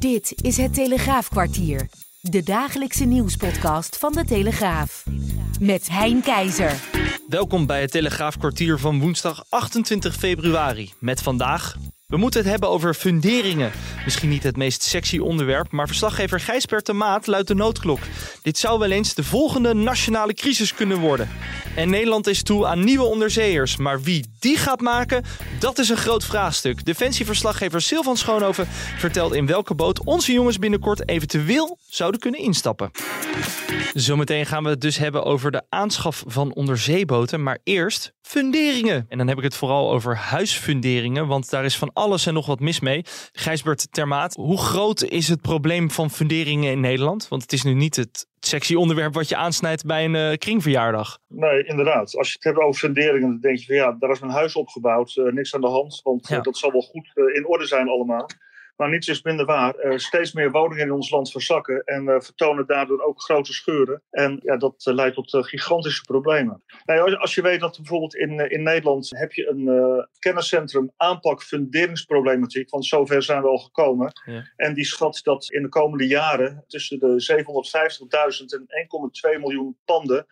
Dit is het Telegraafkwartier. De dagelijkse nieuwspodcast van de Telegraaf. Met Hein Keizer. Welkom bij het Telegraafkwartier van woensdag 28 februari. Met vandaag. We moeten het hebben over funderingen. Misschien niet het meest sexy onderwerp, maar verslaggever Gijsbert de Maat luidt de noodklok. Dit zou wel eens de volgende nationale crisis kunnen worden. En Nederland is toe aan nieuwe onderzeeërs. Maar wie die gaat maken, dat is een groot vraagstuk. Defensieverslaggever Silvan Schoonhoven vertelt in welke boot onze jongens binnenkort eventueel zouden kunnen instappen. Zometeen gaan we het dus hebben over de aanschaf van onderzeeboten. Maar eerst funderingen. En dan heb ik het vooral over huisfunderingen, want daar is van alles en nog wat mis mee. Gijsbert Termaat, hoe groot is het probleem van funderingen in Nederland? Want het is nu niet het sexy onderwerp wat je aansnijdt bij een uh, kringverjaardag. Nee, inderdaad. Als je het hebt over funderingen, dan denk je van ja, daar is mijn huis opgebouwd. Uh, niks aan de hand, want ja. uh, dat zal wel goed in orde zijn allemaal. Maar niets is minder waar. Uh, steeds meer woningen in ons land verzakken en uh, vertonen daardoor ook grote scheuren. En ja, dat uh, leidt tot gigantische problemen. Nou, als je weet dat bijvoorbeeld in, in Nederland heb je een kenniscentrum aanpak funderingsproblematiek, want zover zijn we al gekomen. Ja. En die schat dat in de komende jaren tussen de 750.000 en 1,2 miljoen panden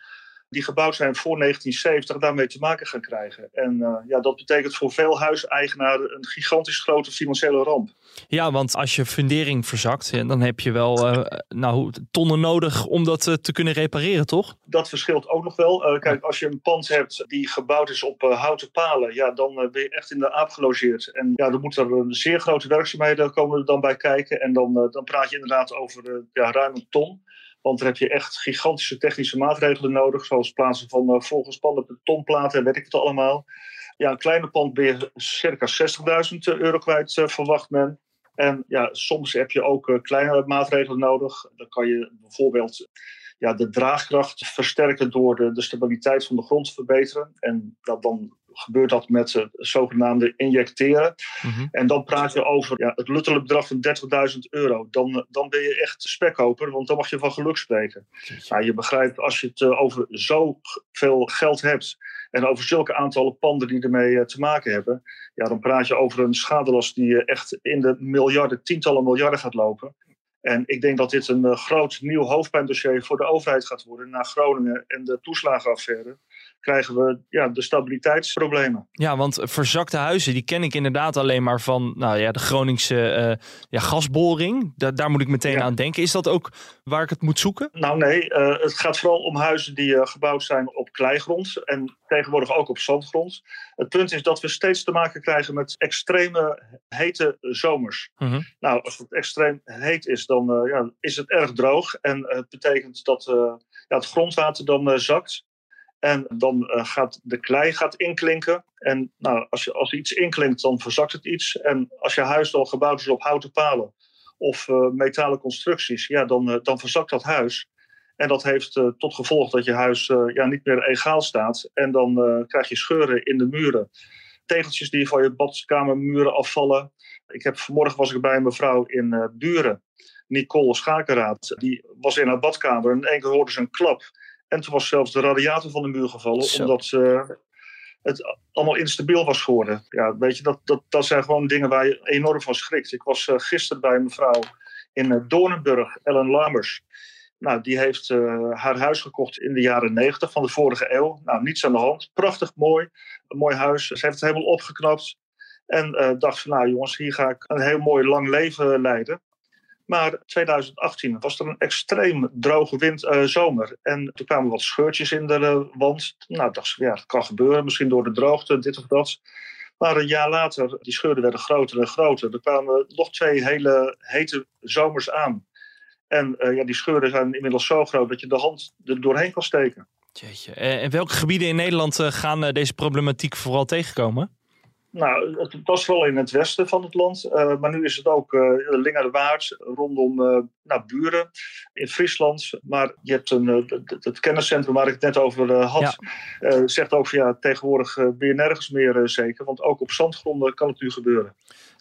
die gebouwd zijn voor 1970 daarmee te maken gaan krijgen. En uh, ja, dat betekent voor veel huiseigenaren een gigantisch grote financiële ramp. Ja, want als je fundering verzakt, dan heb je wel uh, nou, tonnen nodig om dat uh, te kunnen repareren, toch? Dat verschilt ook nog wel. kijk, als je een pand hebt die gebouwd is op houten palen, ja, dan ben je echt in de aap gelogeerd. En ja, dan moeten er zeer grote werkzaamheden komen er dan bij kijken. En dan, dan praat je inderdaad over ja, ruim een ton. Want dan heb je echt gigantische technische maatregelen nodig, zoals plaatsen van uh, betonplaten en weet ik het allemaal. Ja, een kleine pand ben je circa 60.000 euro kwijt, uh, verwacht men. En ja, soms heb je ook kleinere maatregelen nodig. Dan kan je bijvoorbeeld ja, de draagkracht versterken door de, de stabiliteit van de grond te verbeteren. En dat dan gebeurt dat met het zogenaamde injecteren. Mm -hmm. En dan praat je over ja, het luttele bedrag van 30.000 euro. Dan, dan ben je echt spekkoper, want dan mag je van geluk spreken. Nou, je begrijpt, als je het uh, over zoveel geld hebt en over zulke aantallen panden die ermee uh, te maken hebben, ja, dan praat je over een schadelast die echt in de miljarden, tientallen miljarden gaat lopen. En ik denk dat dit een groot nieuw hoofdpijndossier voor de overheid gaat worden na Groningen en de toeslagenaffaire. Krijgen we ja, de stabiliteitsproblemen. Ja, want verzakte huizen, die ken ik inderdaad alleen maar van nou ja, de Groningse uh, ja, gasboring. Da daar moet ik meteen ja. aan denken. Is dat ook waar ik het moet zoeken? Nou nee, uh, het gaat vooral om huizen die uh, gebouwd zijn op kleigrond en tegenwoordig ook op zandgrond. Het punt is dat we steeds te maken krijgen met extreme hete zomers. Mm -hmm. Nou, als het extreem heet is, dan ja, is het erg droog. En het betekent dat ja, het grondwater dan zakt. En dan uh, gaat de klei gaat inklinken. En nou, als, je, als iets inklinkt, dan verzakt het iets. En als je huis al gebouwd is op houten palen of uh, metalen constructies, ja, dan, uh, dan verzakt dat huis. En dat heeft tot gevolg dat je huis ja, niet meer egaal staat. En dan krijg je scheuren in de muren. Tegeltjes die van je badkamermuren afvallen. Ik heb, vanmorgen was ik bij een mevrouw in Buren, Nicole Schakeraad. Die was in haar badkamer en in één keer hoorde ze een klap. En toen was zelfs de radiator van de muur gevallen, Zo. omdat uh, het allemaal instabiel was geworden. Ja, weet je, dat, dat, dat zijn gewoon dingen waar je enorm van schrikt. Ik was uh, gisteren bij een mevrouw in uh, Doornenburg, Ellen Lamers. Nou, die heeft haar huis gekocht in de jaren 90 van de vorige eeuw. Nou, niets aan de hand. Prachtig mooi. Een mooi huis. Ze heeft het helemaal opgeknapt. En dacht van, nou jongens, hier ga ik een heel mooi lang leven leiden. Maar 2018 was er een extreem droge wind, uh, zomer. En toen kwamen wat scheurtjes in de uh, wand. Nou, ja, dat kan gebeuren. Misschien door de droogte, dit of dat. Maar een jaar later, die scheuren werden groter en groter. Er kwamen nog twee hele hete zomers aan. En uh, ja, die scheuren zijn inmiddels zo groot dat je de hand er doorheen kan steken. Jeetje. En welke gebieden in Nederland gaan deze problematiek vooral tegenkomen? Nou, het was vooral in het westen van het land. Uh, maar nu is het ook uh, Lingerwaard, rondom uh, nou, Buren, in Friesland. Maar je hebt een, het, het kenniscentrum waar ik het net over had. Ja. zegt ook van ja, tegenwoordig ben je nergens meer zeker. Want ook op zandgronden kan het nu gebeuren.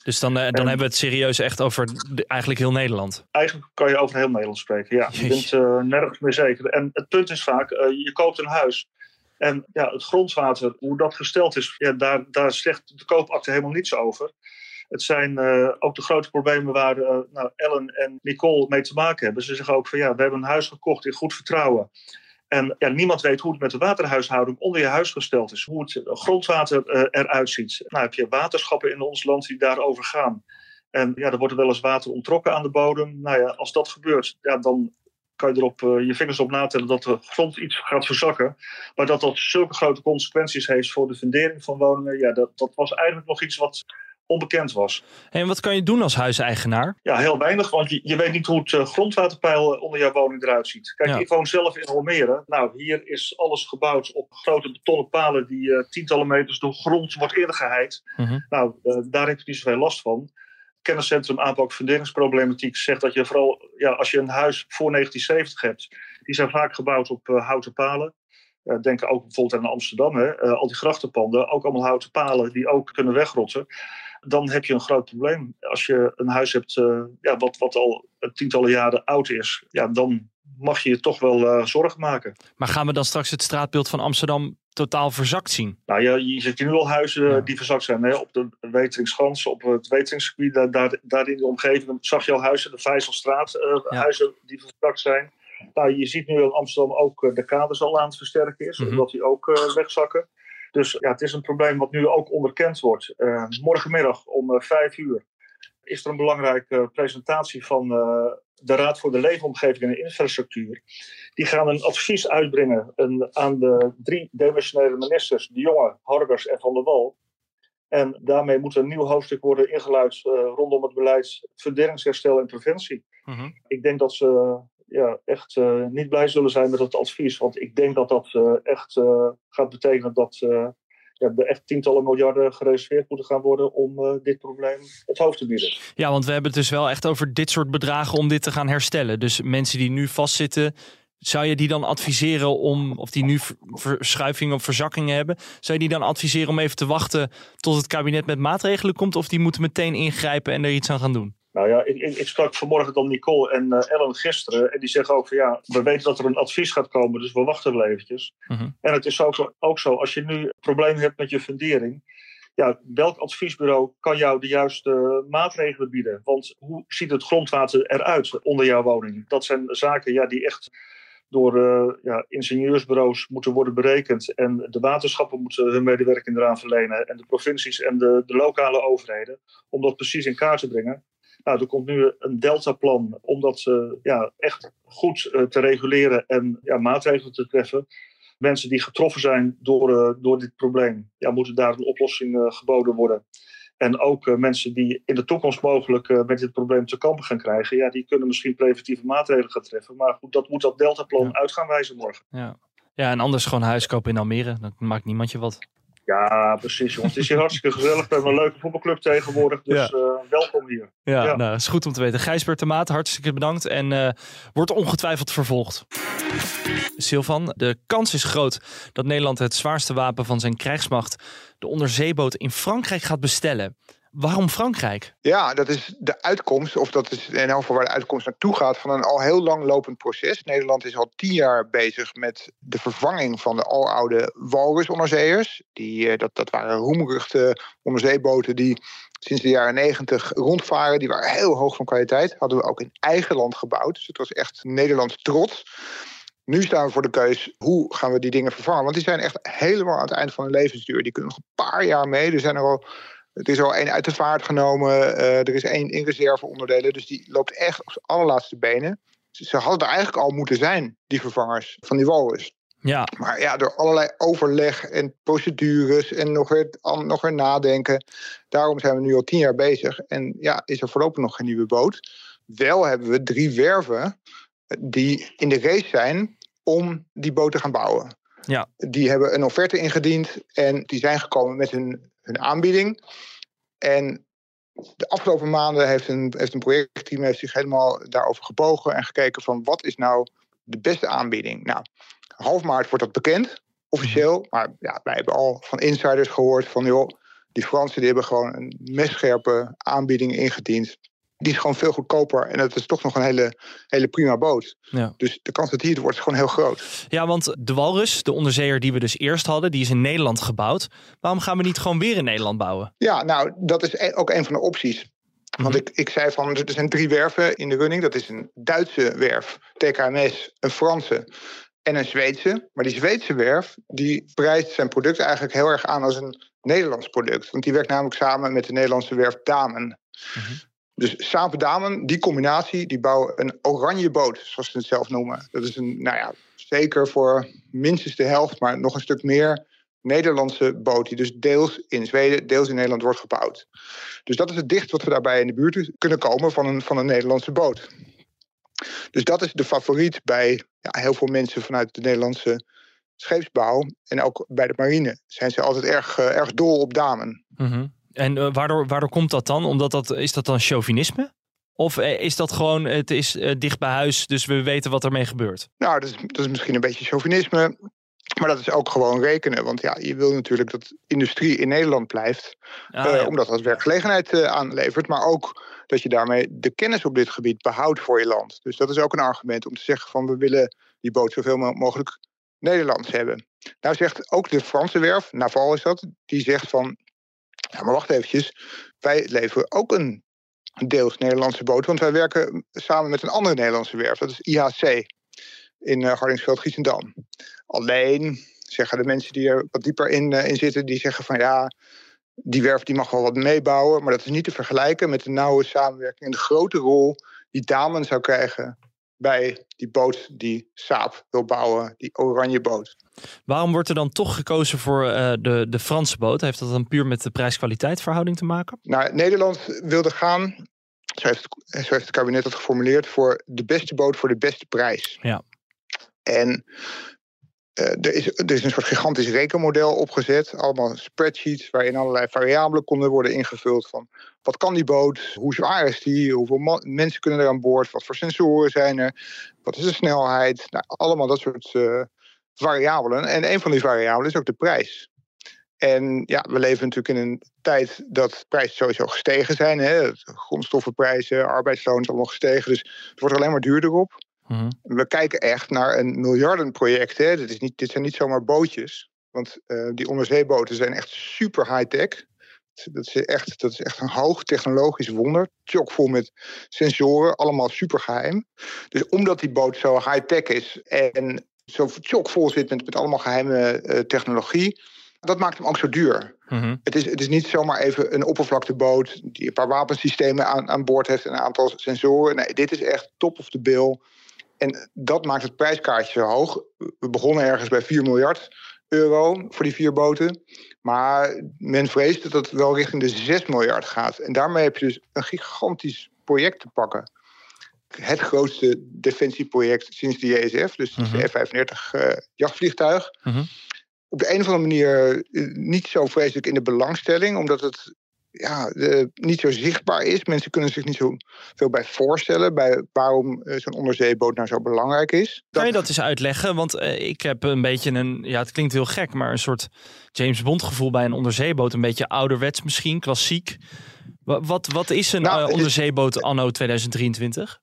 Dus dan, dan en, hebben we het serieus echt over de, eigenlijk heel Nederland. Eigenlijk kan je over heel Nederland spreken, ja. Je bent nergens meer zeker. En het punt is vaak, je koopt een huis... En ja, het grondwater, hoe dat gesteld is, ja, daar, daar zegt de koopakte helemaal niets over. Het zijn ook de grote problemen waar nou, Ellen en Nicole mee te maken hebben. Ze zeggen ook van ja, we hebben een huis gekocht in goed vertrouwen. En ja, niemand weet hoe het met de waterhuishouding onder je huis gesteld is. Hoe het grondwater eruit ziet. Nou heb je waterschappen in ons land die daarover gaan. En ja, er wordt wel eens water ontrokken aan de bodem. Nou ja, als dat gebeurt, ja, dan kan je erop uh, je vingers op natellen dat de grond iets gaat verzakken. Maar dat dat zulke grote consequenties heeft voor de fundering van woningen, ja, dat, dat was eigenlijk nog iets wat onbekend was. En wat kan je doen als huiseigenaar? Ja, heel weinig, want je, je weet niet hoe het uh, grondwaterpeil onder jouw woning eruit ziet. Kijk, ik woon zelf in Almere. Nou, hier is alles gebouwd op grote betonnen palen die uh, tientallen meters door grond wordt ingeheid. Mm Nou, daar heb je niet zoveel last van kenniscentrum aanpak funderingsproblematiek zegt dat je vooral, ja, als je een huis voor 1970 hebt, die zijn vaak gebouwd op uh, houten palen. Uh, denk ook bijvoorbeeld aan Amsterdam, hè, uh, al die grachtenpanden, ook allemaal houten palen die ook kunnen wegrotten. Dan heb je een groot probleem. Als je een huis hebt ja, wat, wat al tientallen jaren oud is, ja, dan mag je je toch wel zorgen maken. Maar gaan we dan straks het straatbeeld van Amsterdam totaal verzakt zien? Nou, je, je ziet nu al huizen die verzakt zijn. Hè? Op de Weteringsschans, op het Weteringsgebied, daar, daar, daar, in de omgeving zag je al huizen, de Vijzelstraat, uh, huizen die verzakt zijn. Nou, je ziet nu in Amsterdam ook uh, de kaders al aan het versterken is, mm omdat die ook uh, wegzakken. Dus ja, het is een probleem wat nu ook onderkend wordt. morgenmiddag om vijf uur is er een belangrijke presentatie van de Raad voor de Leefomgeving en Infrastructuur. Die gaan een advies uitbrengen aan de drie demissionaire ministers, De Jonge, Harbers en Van der Wal. En daarmee moet een nieuw hoofdstuk worden ingeluid uh, rondom het beleid funderingsherstel en preventie. Mhm. Ik denk dat ze ja, echt uh, niet blij zullen zijn met het advies. Want ik denk dat dat uh, echt gaat betekenen dat ja, echt tientallen miljarden gereserveerd moeten gaan worden om uh, dit probleem het hoofd te bieden. Ja, want we hebben het dus wel echt over dit soort bedragen om dit te gaan herstellen. Dus mensen die nu vastzitten, zou je die dan adviseren om, of die nu verschuivingen of verzakkingen hebben, zou je die dan adviseren om even te wachten tot het kabinet met maatregelen komt? Of die moeten meteen ingrijpen en er iets aan gaan doen? Nou ja, ik, ik, sprak vanmorgen dan Nicole en uh, Ellen gisteren. En die zeggen ook van ja, we weten dat er een advies gaat komen, dus we wachten wel eventjes. Mhm. En het is ook, ook zo, als je nu problemen hebt met je fundering. Ja, welk adviesbureau kan jou de juiste maatregelen bieden? Want hoe ziet het grondwater eruit onder jouw woning? Dat zijn zaken ja, die echt door uh, ja, ingenieursbureaus moeten worden berekend. En de waterschappen moeten hun medewerking eraan verlenen. En de provincies en de, de lokale overheden. Om dat precies in kaart te brengen. Nou, er komt nu een deltaplan om dat uh, ja, echt goed uh, te reguleren en ja, maatregelen te treffen. Mensen die getroffen zijn door, uh, door dit probleem, ja, moeten daar een oplossing geboden worden. En ook mensen die in de toekomst mogelijk met dit probleem te kampen gaan krijgen, ja, die kunnen misschien preventieve maatregelen gaan treffen. Maar goed, dat moet dat deltaplan ja. uit gaan wijzen morgen. Ja. ja, en anders gewoon huis kopen in Almere. Dat maakt niemand je wat. Ja, precies. Want het is hier hartstikke gezellig. We hebben een leuke voetbalclub tegenwoordig. Dus uh, welkom hier. Ja, ja. Nou, is goed om te weten. Gijsbert de Maat, hartstikke bedankt. En uh, wordt ongetwijfeld vervolgd. Silvan, de kans is groot dat Nederland het zwaarste wapen van zijn krijgsmacht, de onderzeeboot in Frankrijk, gaat bestellen. Waarom Frankrijk? Ja, dat is de uitkomst, of dat is in elk geval waar de uitkomst naartoe gaat, van een al heel lang lopend proces. Nederland is al tien jaar bezig met de vervanging van de aloude walrusonderzeeërs. Die, eh, dat, dat waren roemruchte onderzeeboten die sinds de jaren negentig rondvaren. Die waren heel hoog van kwaliteit. Hadden we ook in eigen land gebouwd. Dus het was echt Nederlands trots. Nu staan we voor de keus, hoe gaan we die dingen vervangen? Want die zijn echt helemaal aan het eind van hun levensduur. Die kunnen nog een paar jaar mee. Er zijn er al het is al één uit de vaart genomen. Uh, er is één in reserveonderdelen. Dus die loopt echt op zijn allerlaatste benen. Ze hadden er eigenlijk al moeten zijn, die vervangers van die walrus. Ja. Maar ja, door allerlei overleg en procedures en nog weer, nog weer nadenken. Daarom zijn we nu al tien jaar bezig. En ja, is er voorlopig nog geen nieuwe boot. Wel hebben we drie werven die in de race zijn om die boot te gaan bouwen. Ja. Die hebben een offerte ingediend en die zijn gekomen met hun hun aanbieding. En de afgelopen maanden heeft een, heeft een projectteam heeft zich helemaal daarover gebogen en gekeken van wat is nou de beste aanbieding. Nou, half maart wordt dat bekend, officieel. Mhm. Maar ja, wij hebben al van insiders gehoord van joh, die Fransen die hebben gewoon een messcherpe aanbieding ingediend. Die is gewoon veel goedkoper. En dat is toch nog een hele, hele prima boot. Ja. Dus de kans dat hier het wordt is gewoon heel groot. Ja, want de Walrus, de onderzeeër die we dus eerst hadden, die is in Nederland gebouwd. Waarom gaan we niet gewoon weer in Nederland bouwen? Ja, nou, dat is e- ook een van de opties. Want mhm. ik, ik zei van, er zijn drie werven in de running. Dat is een Duitse werf, TKMS, een Franse en een Zweedse. Maar die Zweedse werf, die prijst zijn product eigenlijk heel erg aan als een Nederlands product. Want die werkt namelijk samen met de Nederlandse werf Damen. Mhm. Dus Samen Damen, die combinatie, die bouwen een oranje boot, zoals ze het zelf noemen. Dat is een, nou ja, zeker voor minstens de helft, maar nog een stuk meer Nederlandse boot, die dus deels in Zweden, deels in Nederland wordt gebouwd. Dus dat is het dichtst wat we daarbij in de buurt kunnen komen van een, van een Nederlandse boot. Dus dat is de favoriet bij ja, heel veel mensen vanuit de Nederlandse scheepsbouw. En ook bij de marine zijn ze altijd erg, uh, erg dol op damen. Mm En uh, waardoor, waardoor komt dat dan? Omdat dat, is dat dan chauvinisme? Of eh, is dat gewoon, het is dicht bij huis, dus we weten wat ermee gebeurt? Nou, dat is, dat is misschien een beetje chauvinisme. Maar dat is ook gewoon rekenen. Want ja, je wil natuurlijk dat industrie in Nederland blijft. Ah, omdat dat werkgelegenheid aanlevert. Maar ook dat je daarmee de kennis op dit gebied behoudt voor je land. Dus dat is ook een argument om te zeggen van we willen die boot zoveel mogelijk Nederlands hebben. Nou zegt ook de Franse werf, Naval is dat, die zegt van, ja maar wacht eventjes, wij leveren ook een deels Nederlandse boot, want wij werken samen met een andere Nederlandse werf, dat is IHC in uh, Hardingsveld-Giessendam. Alleen zeggen de mensen die er wat dieper in, uh, in zitten, die zeggen van ja, die werf die mag wel wat meebouwen, maar dat is niet te vergelijken met de nauwe samenwerking en de grote rol die Damen zou krijgen bij die boot die Saab wil bouwen, die oranje boot. Waarom wordt er dan toch gekozen voor uh, de, de Franse boot? Heeft dat dan puur met de prijs-kwaliteit verhouding te maken? Nou, Nederland wilde gaan, zo heeft, het, zo heeft het kabinet dat geformuleerd, voor de beste boot voor de beste prijs. Ja. En er, is, er is een soort gigantisch rekenmodel opgezet. Allemaal spreadsheets waarin allerlei variabelen konden worden ingevuld. Van wat kan die boot? Hoe zwaar is die? Hoeveel mensen kunnen er aan boord? Wat voor sensoren zijn er? Wat is de snelheid? Nou, allemaal dat soort uh, variabelen. En een van die variabelen is ook de prijs. En ja, we leven natuurlijk in een tijd dat prijzen sowieso gestegen zijn. Hè? Grondstoffenprijzen, arbeidsloon is allemaal gestegen. Dus het wordt alleen maar duurder op. Mhm. We kijken echt naar een miljardenproject. Hè. Dit, is niet, dit zijn niet zomaar bootjes. Want uh, die onderzeeboten zijn echt super high-tech. Dat is, echt, dat is echt een hoog technologisch wonder. Chockvol met sensoren, allemaal super geheim. Dus omdat die boot zo high-tech is en zo chockvol zit met, met allemaal geheime uh, technologie, dat maakt hem ook zo duur. Mhm. het, is, het is niet zomaar even een oppervlakteboot die een paar wapensystemen aan, aan boord heeft en een aantal sensoren. Nee, dit is echt top of the bill. En dat maakt het prijskaartje hoog. We begonnen ergens bij 4 miljard euro voor die vier boten. Maar men vreest dat het wel richting de 6 miljard gaat. En daarmee heb je dus een gigantisch project te pakken. Het grootste defensieproject sinds de JSF, dus mm de F-35 uh, jachtvliegtuig. Mhm. Op de een of andere manier eh, niet zo vreselijk in de belangstelling, omdat het ja, niet zo zichtbaar is. Mensen kunnen zich niet zo veel bij voorstellen bij waarom uh, zo'n onderzeeboot nou zo belangrijk is. Kan je dat eens uitleggen? Want uh, ik heb een beetje een, ja, het klinkt heel gek, maar een soort James Bond gevoel bij een onderzeeboot. Een beetje ouderwets misschien, klassiek. Wat, wat is een nou, uh, onderzeeboot anno 2023?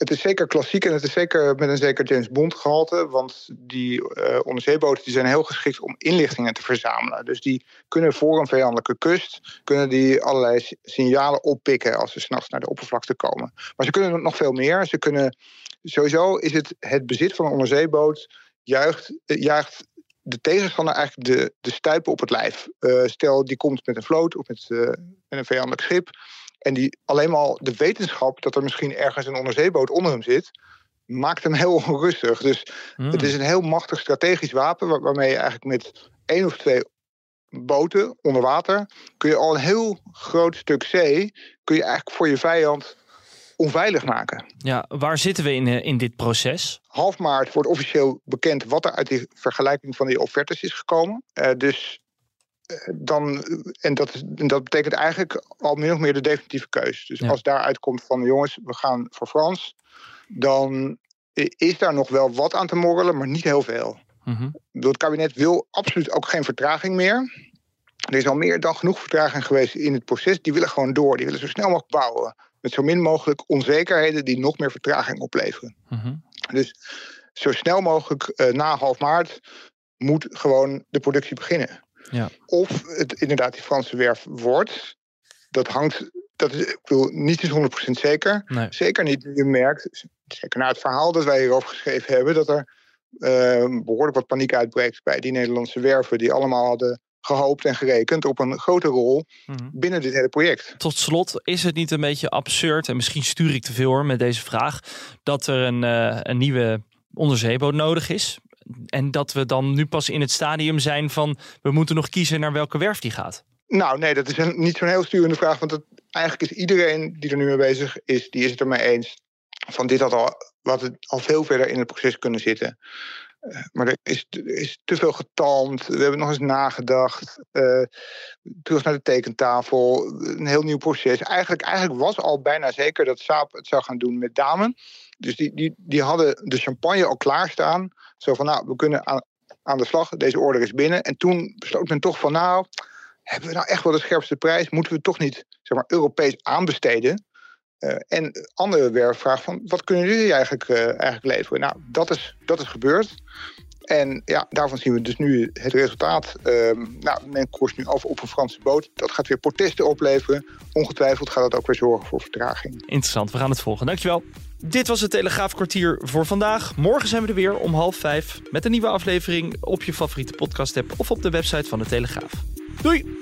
Het is zeker klassiek en het is zeker met een zeker James Bond gehalte. Want die uh, onderzeeboten die zijn heel geschikt om inlichtingen te verzamelen. Dus die kunnen voor een vijandelijke kust kunnen die allerlei signalen oppikken als ze s'nachts naar de oppervlakte komen. Maar ze kunnen nog veel meer. Ze kunnen sowieso is het het bezit van een onderzeeboot juicht, uh, juicht de tegenstander eigenlijk de, de stuipen op het lijf. Uh, stel, die komt met een vloot of met, met een vijandelijk schip. En die alleen maar de wetenschap dat er misschien ergens een onderzeeboot onder hem zit, maakt hem heel onrustig. Dus hmm. het is een heel machtig strategisch wapen waarmee je eigenlijk met één of twee boten onder water kun je al een heel groot stuk zee kun je eigenlijk voor je vijand onveilig maken. Ja, waar zitten we in, eh, in dit proces? Half maart wordt officieel bekend wat er uit die vergelijking van die offertes is gekomen. Uh, dus dan, en dat, dat betekent eigenlijk al min of meer de definitieve keus. Dus als daaruit komt van jongens, we gaan voor Frans, dan is daar nog wel wat aan te morrelen, maar niet heel veel. Mm Het kabinet wil absoluut ook geen vertraging meer. Er is al meer dan genoeg vertraging geweest in het proces. Die willen gewoon door. Die willen zo snel mogelijk bouwen. met zo min mogelijk onzekerheden die nog meer vertraging opleveren. Mhm. Dus zo snel mogelijk uh, na half maart moet gewoon de productie beginnen. Ja. Of het inderdaad die Franse werf wordt, dat hangt, dat is ik bedoel, niet eens 100% zeker. Zeker niet. Je merkt, zeker na het verhaal dat wij hierover geschreven hebben, dat er uh, behoorlijk wat paniek uitbreekt bij die Nederlandse werven, die allemaal hadden gehoopt en gerekend op een grote rol mhm. binnen dit hele project. Tot slot, is het niet een beetje absurd, en misschien stuur ik te veel hoor met deze vraag, dat er een, uh, een nieuwe onderzeeboot nodig is? En dat we dan nu pas in het stadium zijn van we moeten nog kiezen naar welke werf die gaat. Nou, nee, dat is een, niet zo'n heel sturende vraag. Want eigenlijk is iedereen die er nu mee bezig is, die is het ermee eens. Van dit had al, wat het al veel verder in het proces kunnen zitten. Eh, maar er is, is, te veel getalmd. We hebben nog eens nagedacht. Uh, terug naar de tekentafel. Een heel nieuw proces. Eigenlijk, eigenlijk was al bijna zeker dat Saab het zou gaan doen met Damen. Dus die, die, die hadden de champagne al klaarstaan. Zo van, nou, we kunnen aan, aan de slag. Deze order is binnen. En toen besloot men toch van, nou, hebben we nou echt wel de scherpste prijs? Moeten we toch niet, zeg maar, Europees aanbesteden? Uh, en andere werkvraag van, wat kunnen jullie eigenlijk, uh, eigenlijk leveren? Nou, dat is, dat is gebeurd. En ja, daarvan zien we dus nu het resultaat. Uh, nou, men koerst nu af op een Franse boot. Dat gaat weer protesten opleveren. Ongetwijfeld gaat dat ook weer zorgen voor vertraging. Interessant, we gaan het volgen. Dankjewel. Dit was het Telegraafkwartier voor vandaag. Morgen zijn we er weer om half vijf met een nieuwe aflevering op je favoriete podcast app of op de website van de Telegraaf. Doei!